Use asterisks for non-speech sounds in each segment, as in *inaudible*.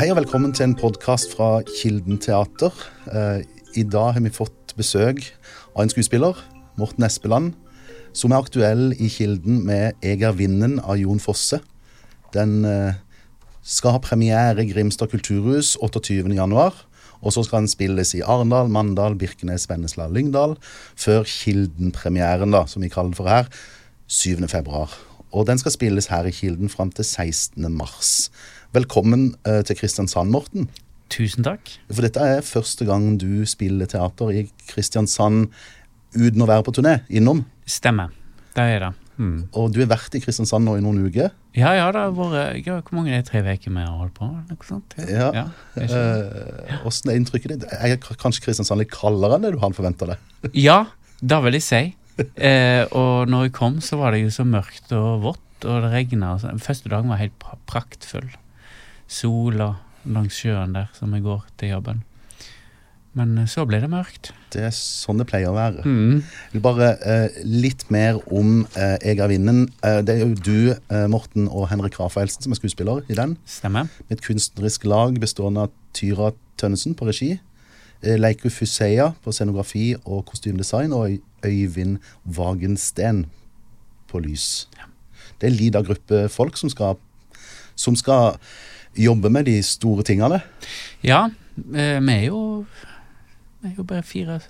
Hei og velkommen til en podkast fra Kilden teater. Eh, I dag har vi fått besøk av en skuespiller, Morten Espeland, som er aktuell i Kilden med 'Jeg er vinden' av Jon Fosse. Den eh, skal ha premiere i Grimstad kulturhus 28.1. Og så skal den spilles i Arendal, Mandal, Birkenes, Vennesla, Lyngdal. Før Kilden-premieren, da, som vi kaller den for her, 7.2. Og den skal spilles her i Kilden fram til 16.3. Velkommen eh, til Kristiansand, Morten. Tusen takk. For dette er første gang du spiller teater i Kristiansand uten å være på turné innom. Stemmer. Det er det. Mm. Og du har vært i Kristiansand nå i noen uker. Ja, ja, det har vært ja, Hvor mange er det tre uker vi har holdt på? Noe sånt? Ja. ja ja er Eh, hvordan er inntrykket ditt? Er kanskje Kristiansand litt kaldere enn det du hadde forventa deg? *laughs* ja, det vil jeg si. Eh, og når jeg kom, så var det jo så mørkt og vått, og det regna. Første dagen var helt pra- praktfull. Sola langs sjøen der som jeg går til jobben. Men eh, så ble det mørkt. Det er sånn det pleier å være. Mm. Jeg vil bare eh, litt mer om eh, Jeg er vinden. Eh, det er jo du, eh, Morten og Henrik Rafaelsen som er skuespiller i den. Stemmer. Med et kunstnerisk lag bestående av Tyra Tønnesen på regi. eh, Leiku Fuseia på scenografi og kostymedesign. Og Øyvind Wagensten på lys. Det er en lita gruppe folk som skal, som skal jobbe med de store tingene. Ja, eh, vi er jo Vi er jo bare fire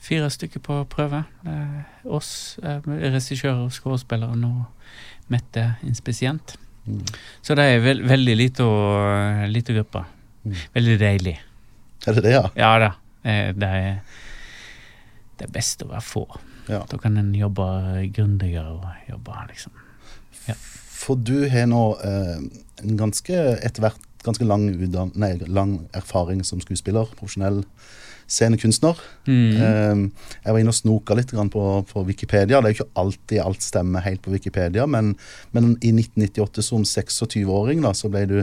Fire stykker på prøve. Eh, oss, regissører og skuespillere og Mette inspisient. Mm. Så det er veld, veldig lite, lite gruppe. Mm. Veldig deilig. Er det det, ja? Ja da. eh, Det er det er best å være få. ja. Da kan en jobbe grundigere og jobbe liksom For du har nå eh, en ganske etter hvert ganske lang, udan, nei, lang erfaring som skuespiller, profesjonell scenekunstner. mm. Eh, jeg var inne og snoka litt på, på Wikipedia. Det er jo ikke alltid alt stemmer helt på Wikipedia, men, men i 1998 som 26-åring da, så ble du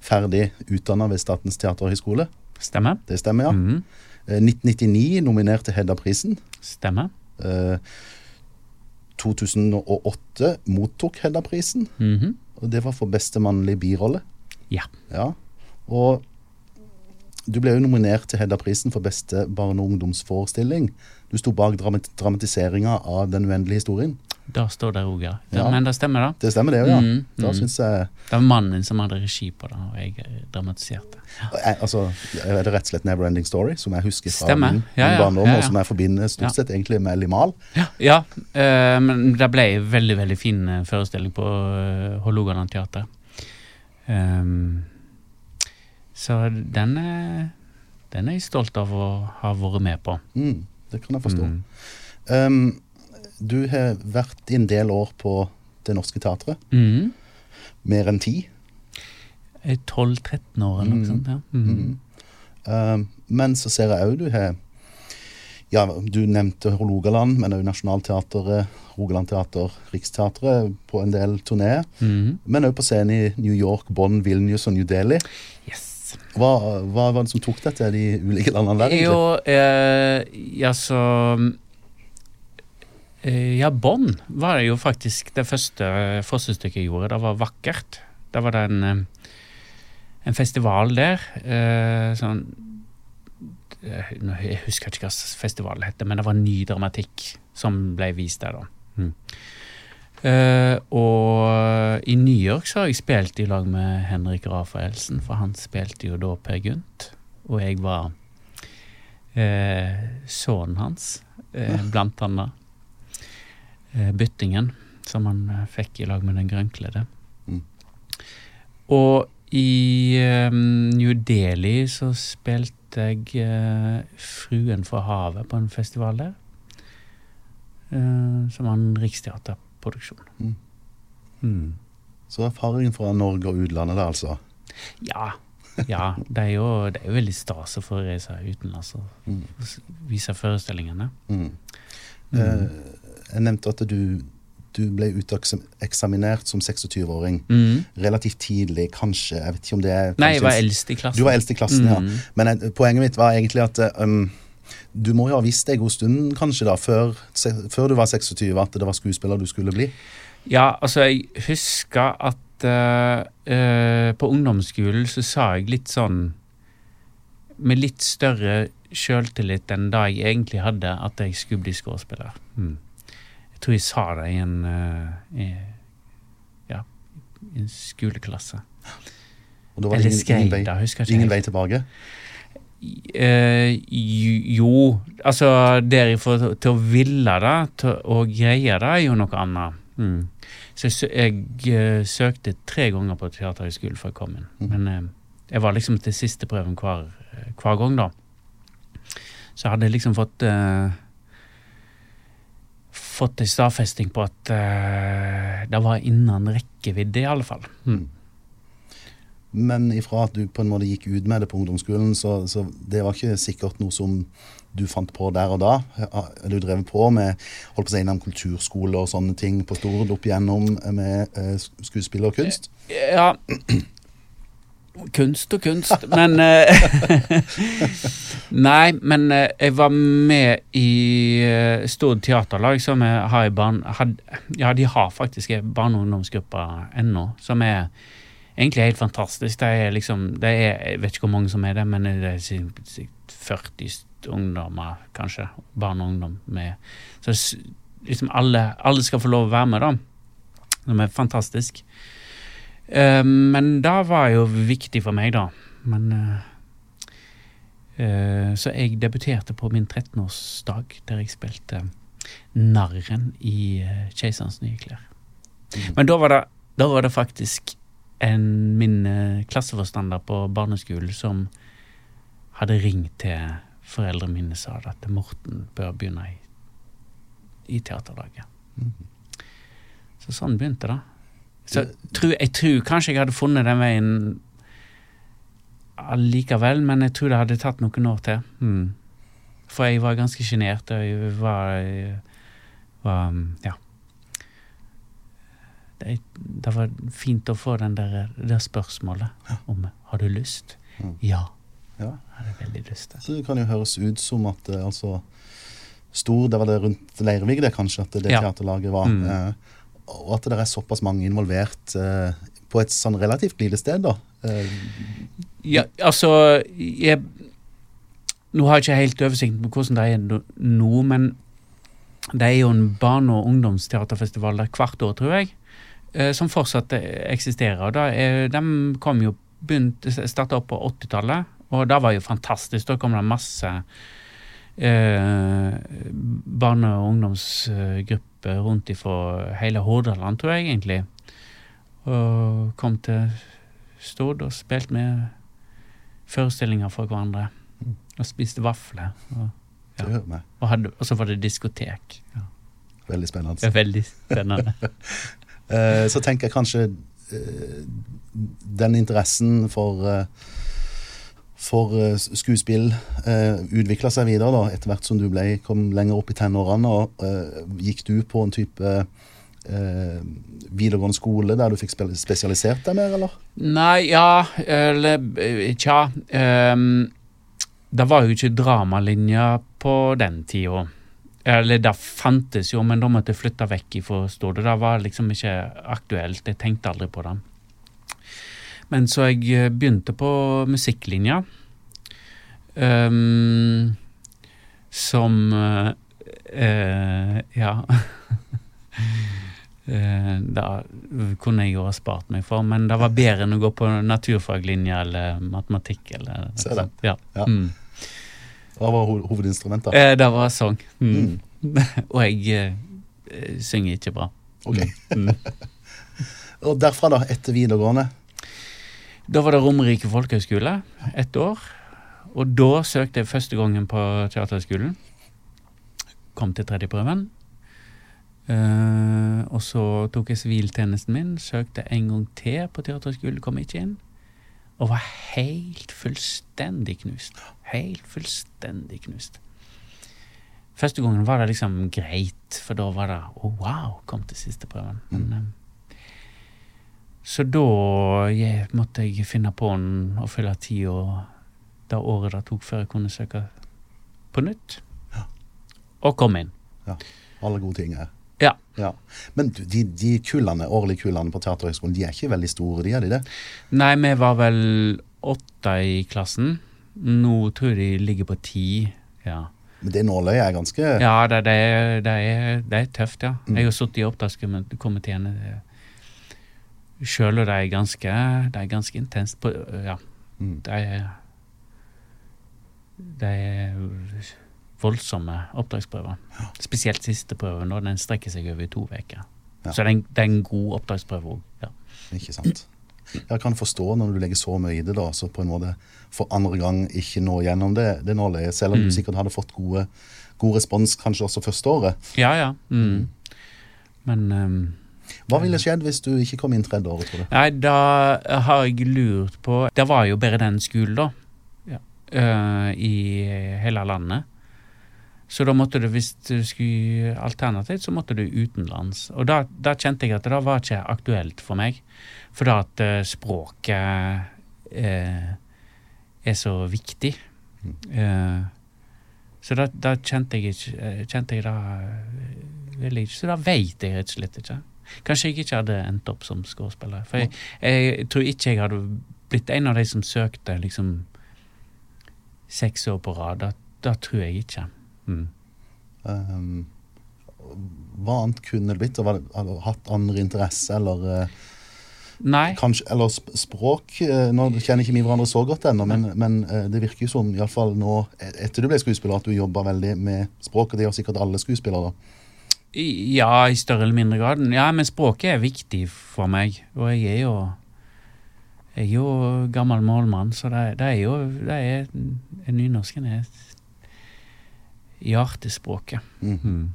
ferdig utdanna ved Statens teaterhøgskole. Stemmer. Det stemmer, ja. Mm. Eh, 1999 nominert til Hedda-prisen. Stemmer. Eh, 2008 mottok Hedda-prisen. Mhm. Og det var for beste mannlige birolle. Ja. Ja. Og du ble jo nominert til Hedda-prisen for beste barne- og ungdomsforestilling. Du sto bak dramat dramatiseringa av Den uendelige historien. Da står det òg, ja. Ja. Men det stemmer, da. Det stemmer, det òg, ja. Mm, Da mm. syns jeg Det var mannen som hadde regi på det, og jeg dramatiserte. dramatiserte. jeg- Altså, er det rett og slett Never Ending Story, som jeg husker fra Stemmer. min, Ja, min ja, barndom, ja, ja. og som jeg forbinder stort Ja. sett egentlig med Limal. Ja, ja eh, men det ble en veldig, veldig fin eh, forestilling på uh, Hålogaland teater. Um, så den er, den er jeg stolt av å ha vært med på. Mm, det kan jeg forstå. Um, du har vært i en del år på Det Norske Teatret. Mm. Mer enn ti. Jeg er 12-13 år eller noe Mm. sånt. Ja. Mm. Uh, men så ser jeg òg du har Ja, du nevnte Hålogaland, men òg Nationaltheatret, Rogaland Teater, Riksteatret på en del turneer. Mm. Men òg på scenen i New York, Bonn, Vilnius og New Delhi. Yes. Hva, hva var det som tok deg til de ulike landene der? Jo, eh, ja, så eh, Ja, Bonn var jo faktisk det første fossestykket jeg gjorde. Det var vakkert. Da var det en, eh, en festival der. Eh, sånn eh, Jeg husker ikke hva festivalen het, men det var ny dramatikk som ble vist der, da. Mm. Uh, og i New York så har jeg spilt i lag med Henrik Rafaelsen, for han spilte jo da Per Gynt, og jeg var uh, sønnen hans, uh, blant annet. Eh, byttingen, som han eh, fikk i lag med den grønnkledde. Mm. Og i eh, New Delhi så spilte jeg Fruen fra havet på en festival der. Eh, som var en riksteaterproduksjon. Mm. Mm. Så erfaringen fra Norge og utlandet der, altså. Ja. Ja, det er, jo, det er jo veldig stas å få reise utenlands og Mm. vise forestillingene. Mm. Mm. Eh, jeg nevnte at du, du ble uteksaminert som 26-åring Mm. relativt tidlig, kanskje. Jeg vet ikke om det er Nei, jeg var eldst i klassen. Du var eldst i klassen, ja. Mm. Men eh, poenget mitt var egentlig at eh, um, du må jo ha visst det en god stund, kanskje, da, før, se, før du var 26, at det var skuespiller du skulle bli. Ja, altså, jeg husker at uh, eh, på ungdomsskolen så sa jeg litt sånn Med litt større sjøltillit enn da jeg egentlig hadde, at jeg skulle bli skuespiller. Mm. Jeg tror jeg sa det i en, eh, i, ja, i en skoleklasse. Og da var Eller det ingen, ingen, vei, det, ikke. ingen vei tilbake? Uh, jo, altså derifra til å ville det til å greie det, er jo noe annet. Mm. Så jeg, jeg eh, søkte tre ganger på Teaterhøgskolen før jeg kom inn. Mm. Men jeg var liksom til siste prøven hver, hver gang, da. Så hadde jeg liksom fått eh, Fått en stadfesting på at uh, det var innen rekkevidde, i alle fall. Mm. Men ifra at du på en måte gikk ut med det på ungdomsskolen, så, så det var ikke sikkert noe som du fant på der og da. Du drev på med holdt på å si, innom kulturskole og sånne ting på Stord opp igjennom med uh, skuespill og kunst? Ja Kunst og kunst, men eh, *laughs* Nei, men eh, jeg var med i uh, Stord teaterlag, som har i barn... Had, ja, de har faktisk en barne- og ungdomsgruppe ennå, som er egentlig helt fantastisk. Det er liksom det er, Jeg vet ikke hvor mange som er det, men det er si- si 40 ungdommer, kanskje. Barn og ungdom med Så liksom alle, alle skal få lov å være med, da. Som er fantastisk. Eh, men det var jo viktig for meg, da. Men eh, Så jeg debuterte på min 13-årsdag, der jeg spilte narren i uh, 'Keiserens nye klær'. Men da var det, da var det faktisk en, min klasseforstander på barneskolen som hadde ringt til foreldrene mine sa at Morten bør begynne i, i teaterlaget. Så sånn begynte det. Så tro, jeg tror kanskje jeg hadde funnet den veien allikevel, men jeg tror det hadde tatt noen år til. Mm. For jeg var ganske sjenert, og jeg var, var Ja. Det, det var fint å få den der, det spørsmålet om har du lyst. Mm. Ja, Ja. jeg hadde veldig lyst til. Det kan jo høres ut som at eh, altså Stor, det var det rundt Leirvik det kanskje, at det Ja. teaterlaget var. Mm. Eh, og at det er såpass mange involvert eh, på et sånn relativt lite sted, da. Eh, Ja, altså jeg, Nå har jeg ikke helt oversikt på hvordan det er nå, men det er jo en barne- og ungdomsteaterfestival der hvert år, tror jeg, eh, som fortsatt eksisterer. Da de kom jo starta opp på 80-tallet, og det var jo fantastisk. Da kom det masse eh, barne- og ungdomsgrupper rundt ifra hele Hordaland, tror jeg egentlig. Og kom til Stord og spilte med forestillinger for hverandre. Og spiste vafler. Og, Ja. og, hadde, og så var det diskotek. Ja. Veldig spennende. Er veldig spennende. *laughs* Eh, så tenker jeg kanskje eh, den interessen for eh, for eh, skuespill uh, utvikla seg videre da, etter hvert som du ble, kom lenger opp i tenårene. og eh, Gikk du på en type eh, videregående skole der du fikk spesialisert deg mer, eller? Nei, ja Eller eh, tja. Um, det var jo ikke dramalinja på den tida. Eller det fantes jo, men da måtte jeg flytte vekk ifra Stord. Det var liksom ikke aktuelt. Jeg tenkte aldri på det. Men så jeg eh, begynte på musikklinja. um, som uh, Ja. *laughs* Da kunne jeg jo ha spart meg for, men det var bedre enn å gå på naturfaglinja eller matematikk. eller Se det. Ja. Ja. Mm. Hva var ho hovedinstrumentet? Eh, Det var sang. Mm. *laughs* Og jeg eh, synger ikke bra. Ok. Mm. *laughs* Og derfra, da, etter videregående? Da var det Romerike folkehøgskole ett år. Og da søkte jeg første gangen på Teaterhøgskolen. Kom til tredjeprøven. Uh, og så tok jeg siviltjenesten min, søkte en gang til på Teaterhøgskolen, kom ikke inn. Og var helt fullstendig knust. Helt fullstendig knust. Første gangen var det liksom greit, for da var det oh, wow, kom til siste prøven. Men, eh, så da jeg, måtte jeg finne på den og fylle tida det året det tok før jeg kunne søke på nytt. Ja. Og kom inn. Ja. Alle gode ting her. Ja. Ja. Men du, de, de kullene, årlige kullene på Teaterhøgskolen, de er ikke veldig store, de er de det? Nei, vi var vel åtte i klassen. Nå tror jeg de ligger på ti. Ja, Men det nåløyet er ganske ja det, det, er, det, er, det er tøft, ja. Mm. Jeg har sittet i opptakskomiteene sjøl, og det er ganske, det er ganske intenst. På, ja, Mm. det er Det er voldsomme opptaksprøver. Spesielt siste prøve, og den strekker seg over to uker. Ja. Så det er, en, det er en god opptaksprøve òg. Ja. Ikke sant? Jeg kan forstå når du legger så mye i det, da, så på en måte for andre gang ikke nå gjennom det, det nåløyet, selv om Mm. du sikkert hadde fått gode, god respons kanskje også første året. Ja, ja. Mm. Men ehm, Hva ville skjedd hvis du ikke kom inn tredje året, tror du? Nei, da har jeg lurt på Det var jo bare den skolen, da. eh, I hele landet. Så da måtte du, hvis du skulle alternativt, så måtte du utenlands. Og da, da kjente jeg at det var ikke aktuelt for meg. fordi at eh, språket eh, er så viktig. Eh, så da, da kjente jeg ikke Kjente jeg da veldig ikke. Så da veit jeg rett og slett ikke. Kanskje jeg ikke hadde endt opp som skuespiller. For jeg, jeg tror ikke jeg hadde blitt en av de som søkte liksom seks år på rad. Da, da tror jeg ikke. Mm. Um, hva annet kunne det blitt? Du hatt andre interesser, eller, eh, Nei. kanskje, eller språk? Eh, Nå kjenner ikke vi hverandre så godt ennå, men, men eh, det virker jo som, iallfall nå e- etter du ble skuespiller, at du jobba veldig med språk, og det gjør sikkert alle skuespillere. I- Ja, i større eller mindre grad. Ja, men språket er viktig for meg. Og jeg er jo Jeg er jo gammel målmann, så det, det er jo det er, Nynorsken er hjertespråket. Mm -hmm.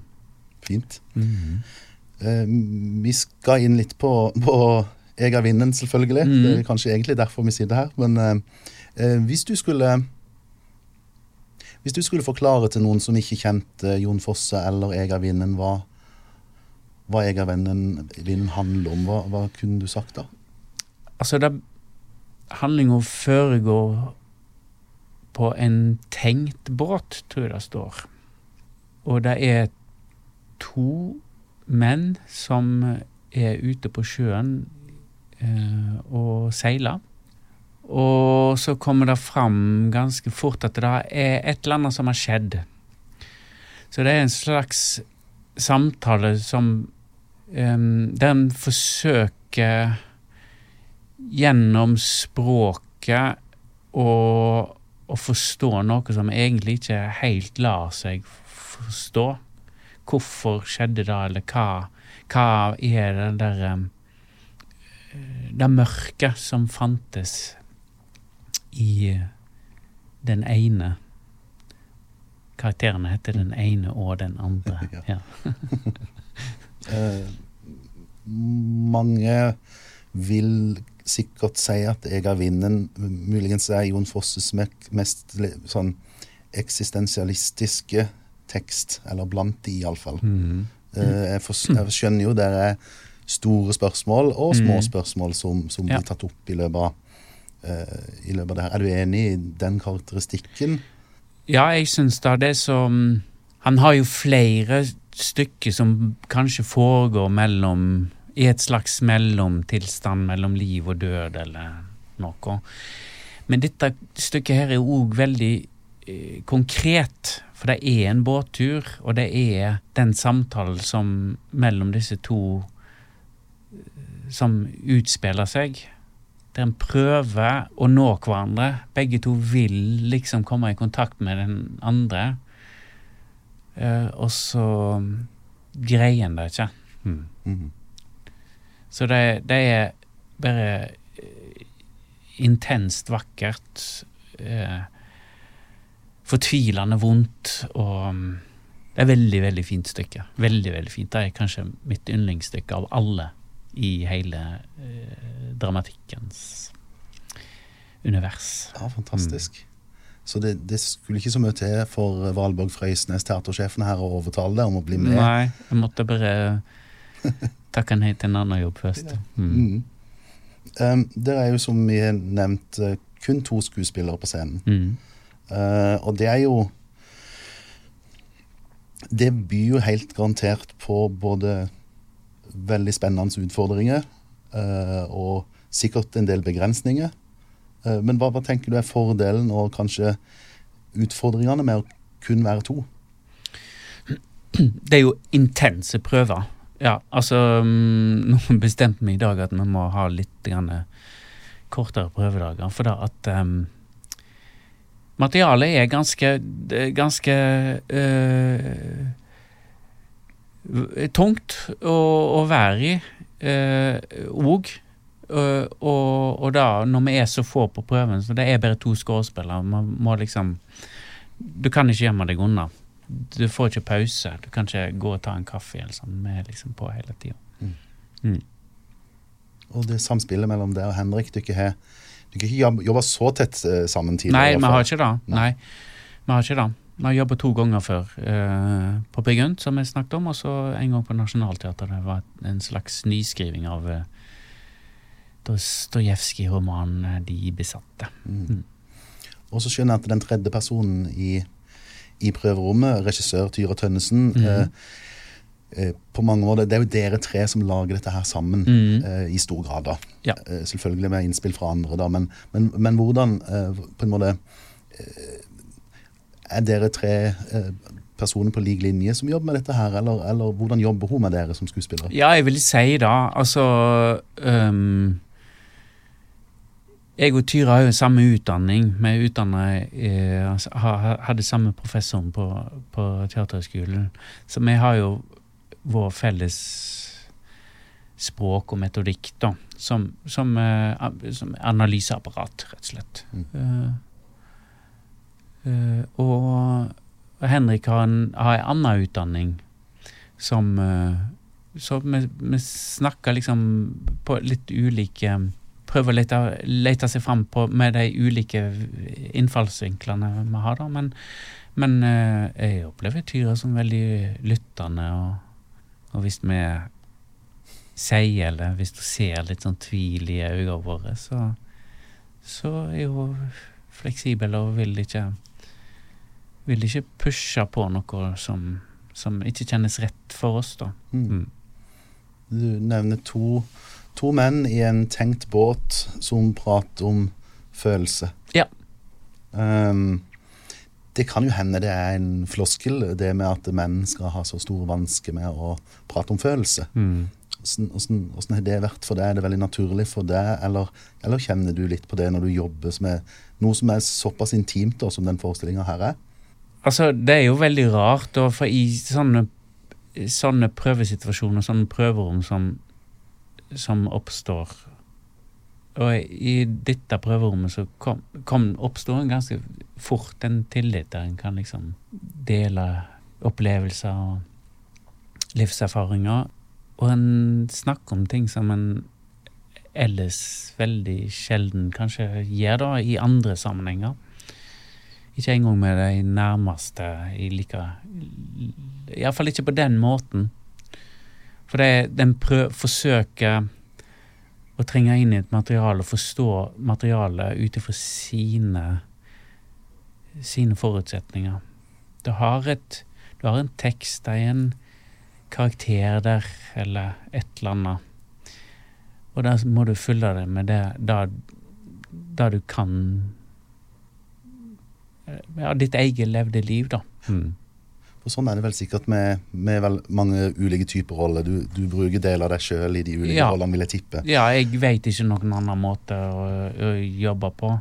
Fint. Mhm. Eh, vi skal inn litt på, på Jeg er vinden, selvfølgelig. Mm. Det er kanskje egentlig derfor vi sitter her. Men eh, eh, hvis du skulle Hvis du skulle forklare til noen som ikke kjente Jon Fosse eller Jeg er hva, hva Jeg er vinnen, vinnen handler om, hva, hva kunne du sagt da? Altså, det handlinga foregår på en tenkt båt, tror jeg det står. Og det er to menn som er ute på sjøen eh, og seiler. Og så kommer det fram ganske fort at det er et eller annet som har skjedd. Så det er en slags samtale som um, Den forsøker gjennom språket å, å forstå noe som egentlig ikke helt lar seg forstå. Hvorfor skjedde det, eller hva, hva er det der Det mørket som fantes i den ene Karakterene heter den ene og den andre. Ja. *laughs* Eh, mange vil sikkert si at Jeg er vinnen muligens er Jon Fosses mest sånn eksistensialistiske tekst, eller blant de iallfall. Mm. Eh, jeg, jeg skjønner jo det er store spørsmål og små Mm. spørsmål som, som blir tatt opp i løpet av eh, i løpet av det her. Er du enig i den karakteristikken? Ja, jeg syns da det som Han har jo flere stykker som kanskje foregår mellom I et slags mellomtilstand mellom liv og død, eller noe. Men dette stykket her er òg veldig eh, konkret. For det er en båttur, og det er den samtalen som mellom disse to eh, som utspiller seg. Der en prøver å nå hverandre. Begge to vil liksom komme i kontakt med den andre. Eh, og så greier en det ikke. Mm. Mhm. Så det, det er bare eh, intenst vakkert. Eh, fortvilende vondt og mm, Det er veldig, veldig fint stykke. Veldig, veldig fint. Det er kanskje mitt yndlingsstykke av alle i hele eh, dramatikkens univers. Ja, fantastisk. Så det, det skulle ikke så mye til for Valborg Frøysnes, teatersjefen her, å overtale deg om å bli med? Nei, jeg måtte bare takke nei til en annen jobb først. Mm. Mm. Um, dere er jo, som vi har nevnt, eh, kun to skuespillere på scenen. Mm. Uh, og det er jo Det byr jo helt garantert på både veldig spennende utfordringer uh, og sikkert en del begrensninger. Eh, men hva, hva, tenker du er fordelen og kanskje utfordringene med å kun være to? Det er jo intense prøver. Ja, altså mm, Nå bestemte vi i dag at vi må ha litt grann, kortere prøvedager. For da at um, materialet er ganske, ganske uh, tungt å, å, være i òg. Uh, Uh, og, og, da, når vi er så få på prøven, så det er bare to skuespillere, man må liksom Du kan ikke gjemme deg unna. Du får ikke pause. Du kan ikke gå og ta en kaffe. Eller sånn. Vi er liksom på hele tida. Mm. Mm. Og det samspillet mellom deg og Henrik Dere har ikke jobba så tett uh, sammen tidligere? Nei, vi har ikke det. Nei. Vi har ikke det. Vi har jobba to ganger før. Eh, på Bryggen, som vi snakket om, og så en gang på Nationaltheatret. Det var en slags nyskriving av uh, Dostojevskij-romanen eh, 'De besatte'. Mm. Mm. Og så skjønner jeg at den tredje personen i, i prøverommet, regissør Tyra Tønnesen mm. eh, eh, på mange måter, Det er jo dere tre som lager dette her sammen, mm. eh, i stor grad. da. Ja. Eh, selvfølgelig med innspill fra andre, da, men, men, men hvordan på en måte Er dere tre personer på lik linje som jobber med dette her, eller, eller, hvordan jobber hun med dere som skuespillere? Ja, jeg vil si da, altså um jeg og Tyra har jo samme utdanning. Vi eh, altså, hadde samme professoren på, på Teaterhøgskolen. Så vi har jo vår felles språk og metodikk, da. Som, som, eh, som analyseapparat, rett og slett. Mm. Uh, uh, og, og Henrik har en, har en annen utdanning som uh, Så vi, vi snakker liksom på litt ulike prøve å lete, lete seg fram på, med de ulike innfallsvinklene vi har. da, Men, men eh, jeg opplever Tyra som veldig lyttende, og, og hvis vi sier eller hvis du ser litt sånn tvil i øynene våre, så, så er hun fleksibel og vil ikke vil ikke pushe på noe som, som ikke kjennes rett for oss, da. Mm. Mm. Du nevner to To menn i en tenkt båt som prater om følelse. Ja. Um, det kan jo hende det er en floskel, det med at menn skal ha så store vansker med å prate om følelse. Mm. Hvordan har det vært for deg? Er det veldig naturlig for deg, eller, eller, kjenner du litt på det når du jobber med noe som er såpass intimt da, som den forestillinga her er? Altså, Det er jo veldig rart, for i sånne, sånne prøvesituasjoner, sånne prøverom som som oppstår. Og i dette prøverommet så kom, kom oppstår en ganske fort en tillit der en kan liksom dele opplevelser og livserfaringer. Og en snakker om ting som en ellers veldig sjelden kanskje gjør da i andre sammenhenger. Ikke engang med de nærmeste i like Iallfall ikke på den måten. For det, den prøv, forsøker å trenge inn i et materiale forstå materialet ut ifra sine, sine forutsetninger. Du har, et, du har en tekst, det er en karakter der, eller et eller annet. Og da må du fylle det med det da, da du kan Ja, ditt eget levde liv, da. Mm. For sånn er det vel sikkert med, med mange ulike typer roller. Du, du, bruker deler av deg sjøl i de ulike ja. rollene, vil jeg tippe. Ja, jeg veit ikke noen annen måte å, å jobbe på.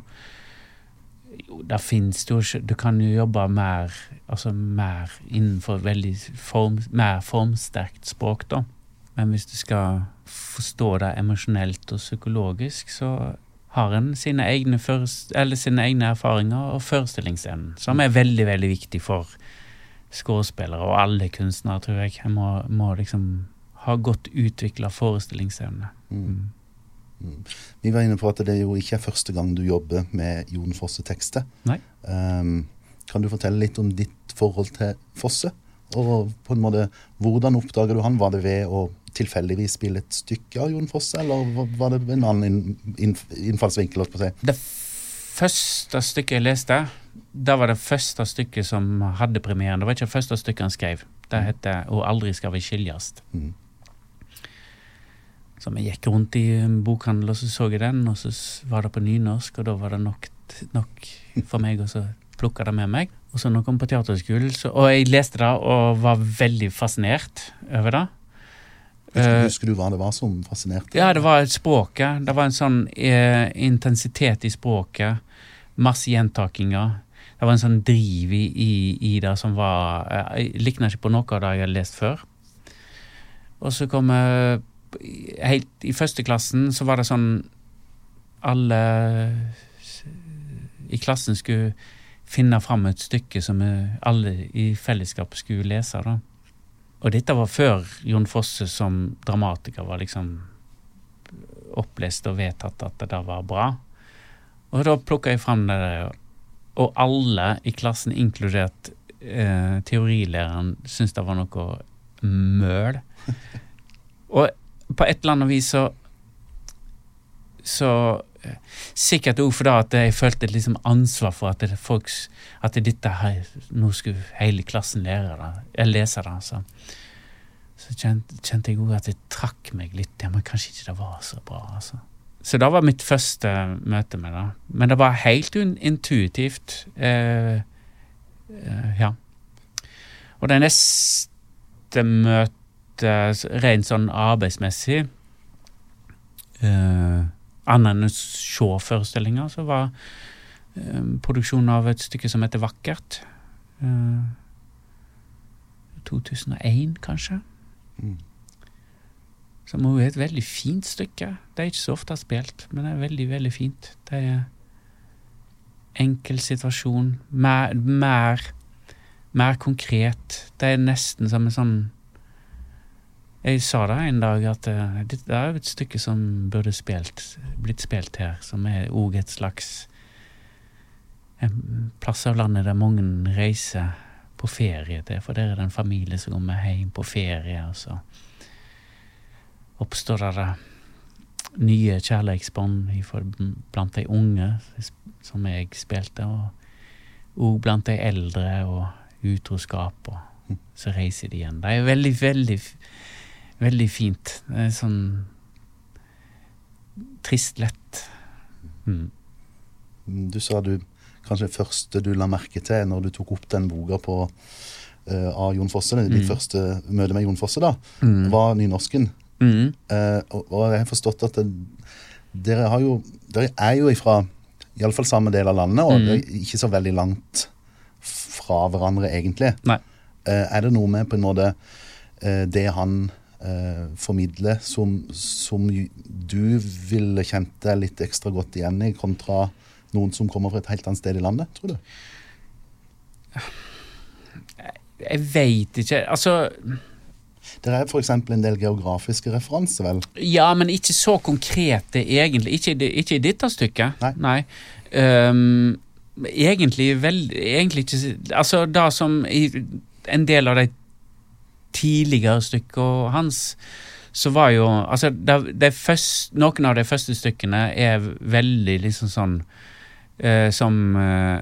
Jo, det fins jo ikke Du kan jo jobbe mer, altså mer innenfor veldig form, mer formsterkt språk, da. Men hvis du skal forstå det emosjonelt og psykologisk, så har en sine egne, sine egne erfaringer og forestillingsevnen, som er veldig, veldig viktig for skuespillere og alle kunstnere, tror jeg. Må, må liksom ha godt utvikla forestillingsevne. Mm. mm. Mm. Vi var inne på at det jo ikke er første gang du jobber med Jon Fosse-tekster. Um, kan du fortelle litt om ditt forhold til Fosse? Og på en måte, Hvordan oppdaga du han? Var det ved å tilfeldigvis spille et stykke av Jon Fosse, eller var det en annen innfallsvinkel? Det første stykket jeg leste, da var det første stykket som hadde premieren. Det var ikke det første stykket han skrev. Det heter 'Og aldri skal vi skiljast'. Mm. Så vi gikk rundt i en bokhandel, og så så jeg den, og så var det på nynorsk, og da var det nok, nok for meg å så plukke det med meg. Og så når jeg kom på teaterskolen, så, og jeg leste det og var veldig fascinert over det. Eh, Husker du hva det var som fascinerte? Ja, det var språket. Det var en sånn eh, intensitet i språket. Masse gjentakinger. Det var en sånn driv i, i, i det som var eh, likna ikke på noe av det jeg hadde lest før. Og så kom jeg Helt i førsteklassen så var det sånn Alle i klassen skulle finne fram et stykke som alle i fellesskap skulle lese. da. Og dette var før Jon Fosse som dramatiker var liksom opplest og vedtatt at det der var bra. Og da plukka jeg fram det der, og alle i klassen, inkludert eh, teorilæreren, syntes det var noe møl. *laughs* Og på et eller annet vis så Så Sikkert òg fordi at jeg følte et liksom ansvar for at det, folks, at dette her Nå skulle hele klassen lære det, eller lese det. Så, så kjente, kjente jeg òg at det trakk meg litt. Ja, men kanskje ikke det var så bra, altså. Så det var mitt første møte med det. Men det var helt intuitivt. Eh, eh, ja. Og det neste møtet, rent sånn arbeidsmessig eh, Annet enn å se forestillinger, så var eh, produksjonen av et stykke som heter Vakkert. Eh, 2001, kanskje. Mm. Som er et veldig fint stykke. Det er ikke så ofte spilt, men det er veldig, veldig fint. Det er enkel situasjon, mer, mer, mer konkret. Det er nesten som en sånn Jeg sa det en dag at det dette er jo et stykke som burde spilt, blitt spilt her, som er òg et slags en plass av landet der mange reiser på ferie til, for der er det en familie som kommer hjem på ferie, og så oppstår det nye kjærlighetsbånd blant de unge, som jeg spilte, og òg blant de eldre, og utroskap, og så reiser de igjen. Det er veldig, veldig, veldig fint. Det er sånn trist lett. Mm. Du sa du kanskje det første du la merke til når du tok opp den boka på, uh, av Jon Fosse, ditt Mm. første møte med Jon Fosse, da, Mm. var nynorsken. Mm. Uh, og, og jeg har forstått at det, dere har jo Dere er jo ifra iallfall samme del av landet, og Mm. dere er ikke så veldig langt fra hverandre, egentlig. Nei. Eh, er det noe med på en måte det han eh, formidle som, som du ville kjent deg litt ekstra godt igjen i, kontra noen som kommer fra et helt annet sted i landet, tror du? Jeg veit ikke. Altså Det er f.eks. en del geografiske referanser, vel? Ja, men ikke så konkrete, egentlig. Ikke, ikke i dette stykket. Nei. Ehm, egentlig vel Egentlig ikke Altså, det som i en del av de tidligere stykkene hans, så var jo Altså, det, det første, noen av de første stykkene er veldig liksom sånn eh, Som eh,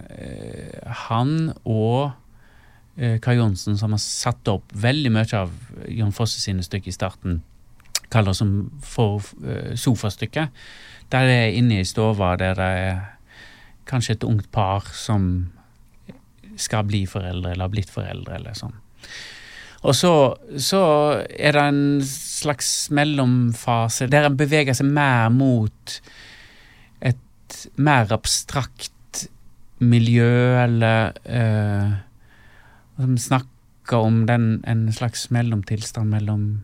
han og eh, Kai Johnsen, som har satt opp veldig mye av Jon Fosse sine stykker i starten, kaller som for eh, sofastykket. Der det er inne i stova, der det er kanskje et ungt par som skal bli foreldre, eller har blitt foreldre, eller sånn. Og så, så er det en slags mellomfase der en beveger seg mer mot et mer abstrakt miljø, eller eh, Som snakker om den, en slags mellomtilstand mellom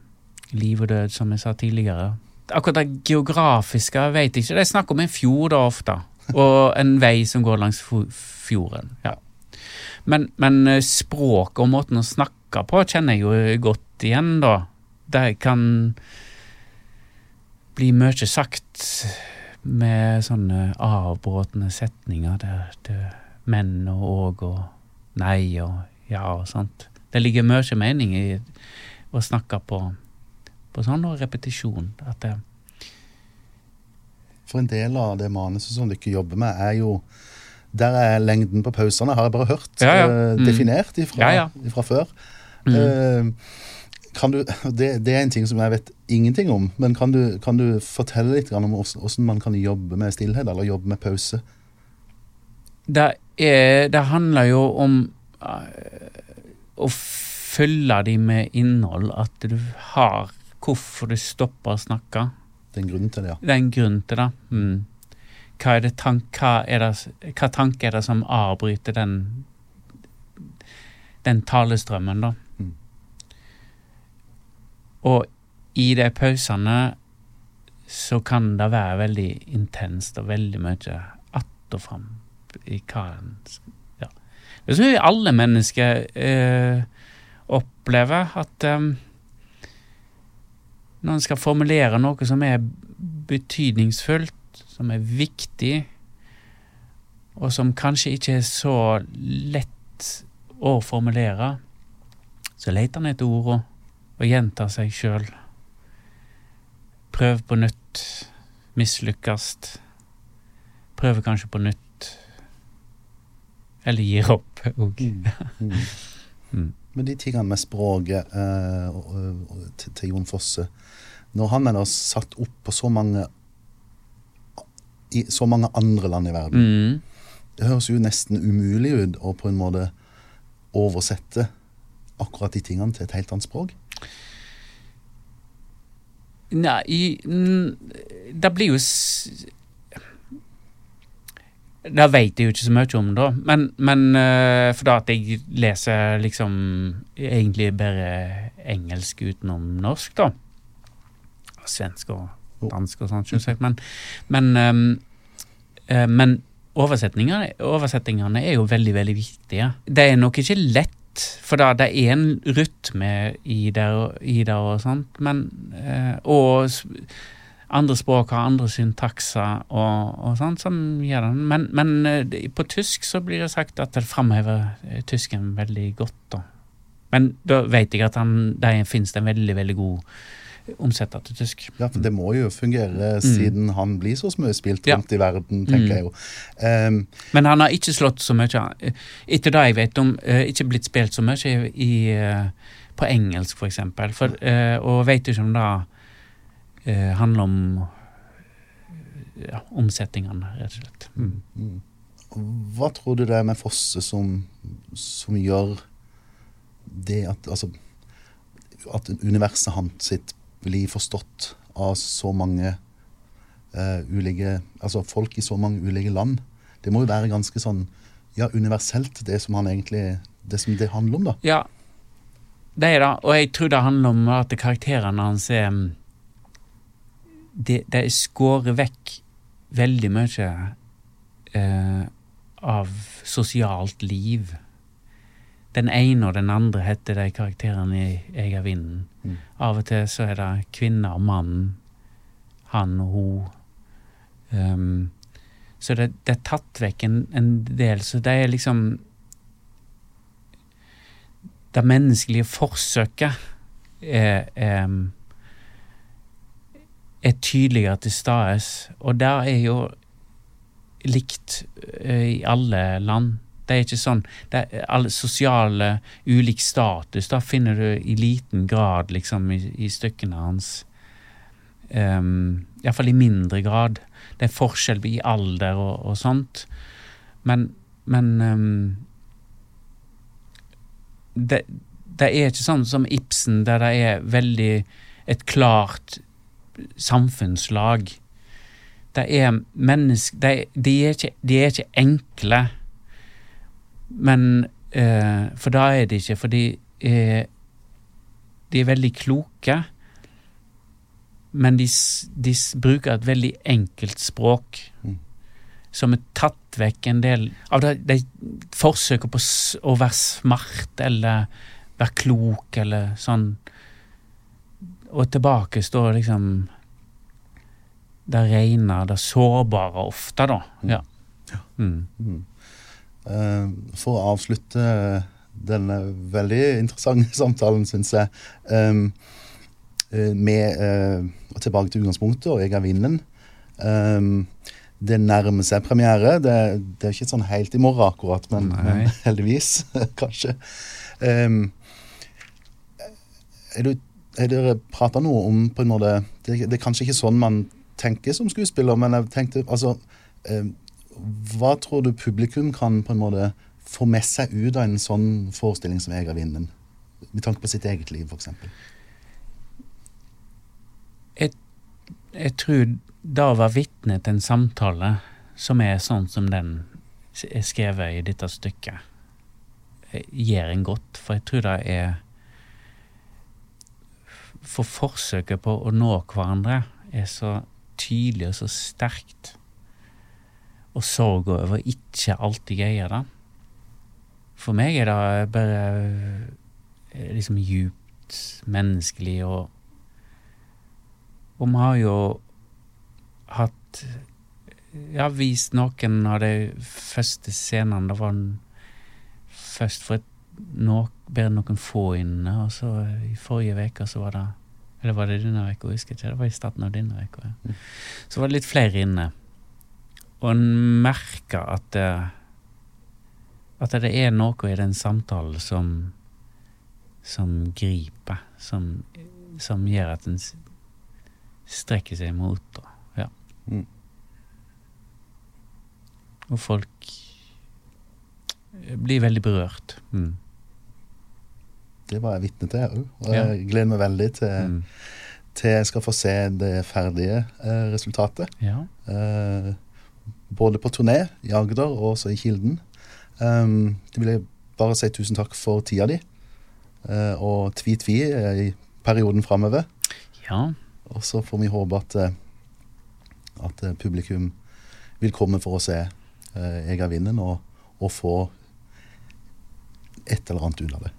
liv og død, som jeg sa tidligere. Akkurat det geografiske jeg vet ikke. Det er snakk om en fjord da ofte, og en vei som går langs fjorden. ja. Men, men eh, språket og måten å snakke på kjenner jeg jo godt igjen, da. Det kan bli mye sagt med sånne avbrutne setninger der det men og og og nei og ja og sånt. Det ligger mye mening i å snakke på, på sånn og repetisjon. At det, For en del av det manuset som dere jobber med, er jo Der er lengden på pausene, har jeg bare hørt Ja, ja. eh, Mm. definert ifra, ja. ifra før. Mm. Eh, kan du, det, det er en ting som jeg vet ingenting om, men kan du, kan du fortelle litt om hvordan hvordan man kan jobbe med stillhet, eller jobbe med pause? Det, er, det handler jo om eh, å følge de med innhold. At du har hvorfor du stopper å snakke. Det er en grunn til det, ja. Det er en grunn til det. Mm. Hva, er det tank, hva, er det, hva tanke er det som avbryter den, den talestrømmen, da? Og i de pausene så kan det være veldig intenst og veldig mye att og fram i hva en ja. Det tror jeg alle mennesker eh, opplever, at eh, når en skal formulere noe som er betydningsfullt, som er viktig, og som kanskje ikke er så lett å formulere, så leter en etter ordene og gjenta seg sjøl. Prøv på nytt, mislykkes. prøve kanskje på nytt. Eller gir opp òg. Mm. *laughs* Mm. Men de tingene med språket eh, til, til Jon Fosse Når han er da satt opp på så mange i så mange andre land i verden Mm. Det høres jo nesten umulig ut å på en måte oversette akkurat de tingene til et helt annet språk. Nei, i- det blir jo Det veit jeg jo ikke så mye om, da. Men, men eh, for da at jeg leser liksom egentlig bare engelsk utenom norsk, da. Svensk og dansk og sånt, selvsagt. Men, men, ehm, eh, men oversetningene, oversetningene er jo veldig, veldig viktige. Det er nok ikke lett, for da det er en rytme i det, i det og sånt, men eh, Og andre språk har andre syntakser og, og sånt som gjør den. Men, men eh, på tysk så blir det sagt at det framhever eh, tysken veldig godt, da. Men da vet jeg at han, der finnes det en veldig, veldig god omsetter til tysk. Ja, for Det må jo fungere siden han blir så mye spilt rundt Ja. i verden, tenker Mm. jeg jo. Um, Men han har ikke slått så mye Etter det jeg vet om, eh, ikke blitt spilt så mye i, eh, på engelsk, for eksempel. For, eh, og vet ikke om det handler om ja, omsetningene, rett og slett. Mm. mm. Hva tror du det er med Fosse som, som gjør det at altså, at universet hans sitt blir forstått av så mange uh, ulike Altså folk i så mange ulike land. Det må jo være ganske sånn ja, universelt, det som han egentlig det som det handler om, da. Ja, det er det. Og jeg tror det handler om at karakterene hans er De, Det, det er vekk veldig mye eh, av sosialt liv. Den ene og den andre heter de karakterene i Jeg er vinden. Mm. Av og til så er det kvinne og mann. Han og hun. Um, så det, det er tatt vekk en, en del. Så det er liksom Det menneskelige forsøket er, er, er tydeligere til stede. Og der er jo likt eh, i alle land. Det er ikke sånn det er Alle sosiale ulik status da finner du i liten grad liksom i, i stykkene hans. Um, Iallfall i mindre grad. Det er forskjell i alder og, og sånt. Men, men um, det, det er ikke sånn som Ibsen, der det er veldig et klart samfunnslag. Det er mennesker de, de, de er ikke enkle. Men eh, For da er de ikke, for de er, de er veldig kloke. Men de, de bruker et veldig enkelt språk. Mm. Som er tatt vekk en del av det. De forsøker på å være smart eller være klok eller sånn. Og tilbake står liksom det rene, det sårbare ofte, da. Ja. Mm. Eh, for å avslutte denne veldig interessante *laughs* samtalen, syns jeg, um, eh, med eh, Tilbake til utgangspunktet, og jeg er vinden. Um, det nærmer seg premiere. Det, det er ikke sånn helt i morgen akkurat, men, men *laughs* heldigvis, *laughs* kanskje. Um, er, du, er dere prata noe om på en måte det, det er kanskje ikke sånn man tenker som skuespiller, men jeg tenkte altså Hva tror du publikum kan på en måte få med seg ut av en sånn forestilling som 'Jeg er vinden'? Med tanke på sitt eget liv, f.eks. Jeg, jeg tror da å være vitne til en samtale som er sånn som den er skrevet i dette stykket, eh, gjør en godt. For jeg tror det er For forsøket på å nå hverandre er så tydelig og så sterkt. Og sorg over ikke alltid greie det. For meg er det bare eh, liksom djupt menneskelig og Og vi har jo hatt Ja, vist noen av de første scenene. Det var en, først for et, no, bare noen få inne, og så i forrige uke så var det Eller var det denne uka? Husker ikke. Det var i starten av denne uka. Ja. Mm. Så var det litt flere inne. Og en merker at det, at det er noe i den samtalen som som griper, som, som gjør at en strekker seg mot. Ja. Mm. Og folk blir veldig berørt. Mm. Det var jeg vitne til, jeg òg. Og Ja. jeg gleder meg veldig til, Mm. til jeg skal få se det ferdige eh, resultatet. Ja. Eh, både på turné i Agder og også i Kilden. Um, det vil jeg bare si tusen takk for tida di. Uh, og tvi-tvi i perioden framover. ja. Og så får vi håpe at, eh, at eh, publikum vil komme for å se uh, Jeg er vinden og, og få et eller annet ut av det.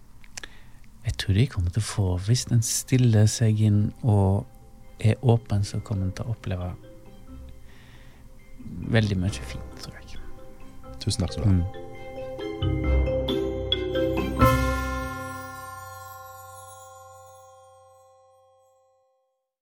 Jeg tror de kommer til å få Hvis den stiller seg inn og er åpen, så kommer den til å oppleve veldig mye fint, tror jeg. Tusen takk skal du ha. Mm.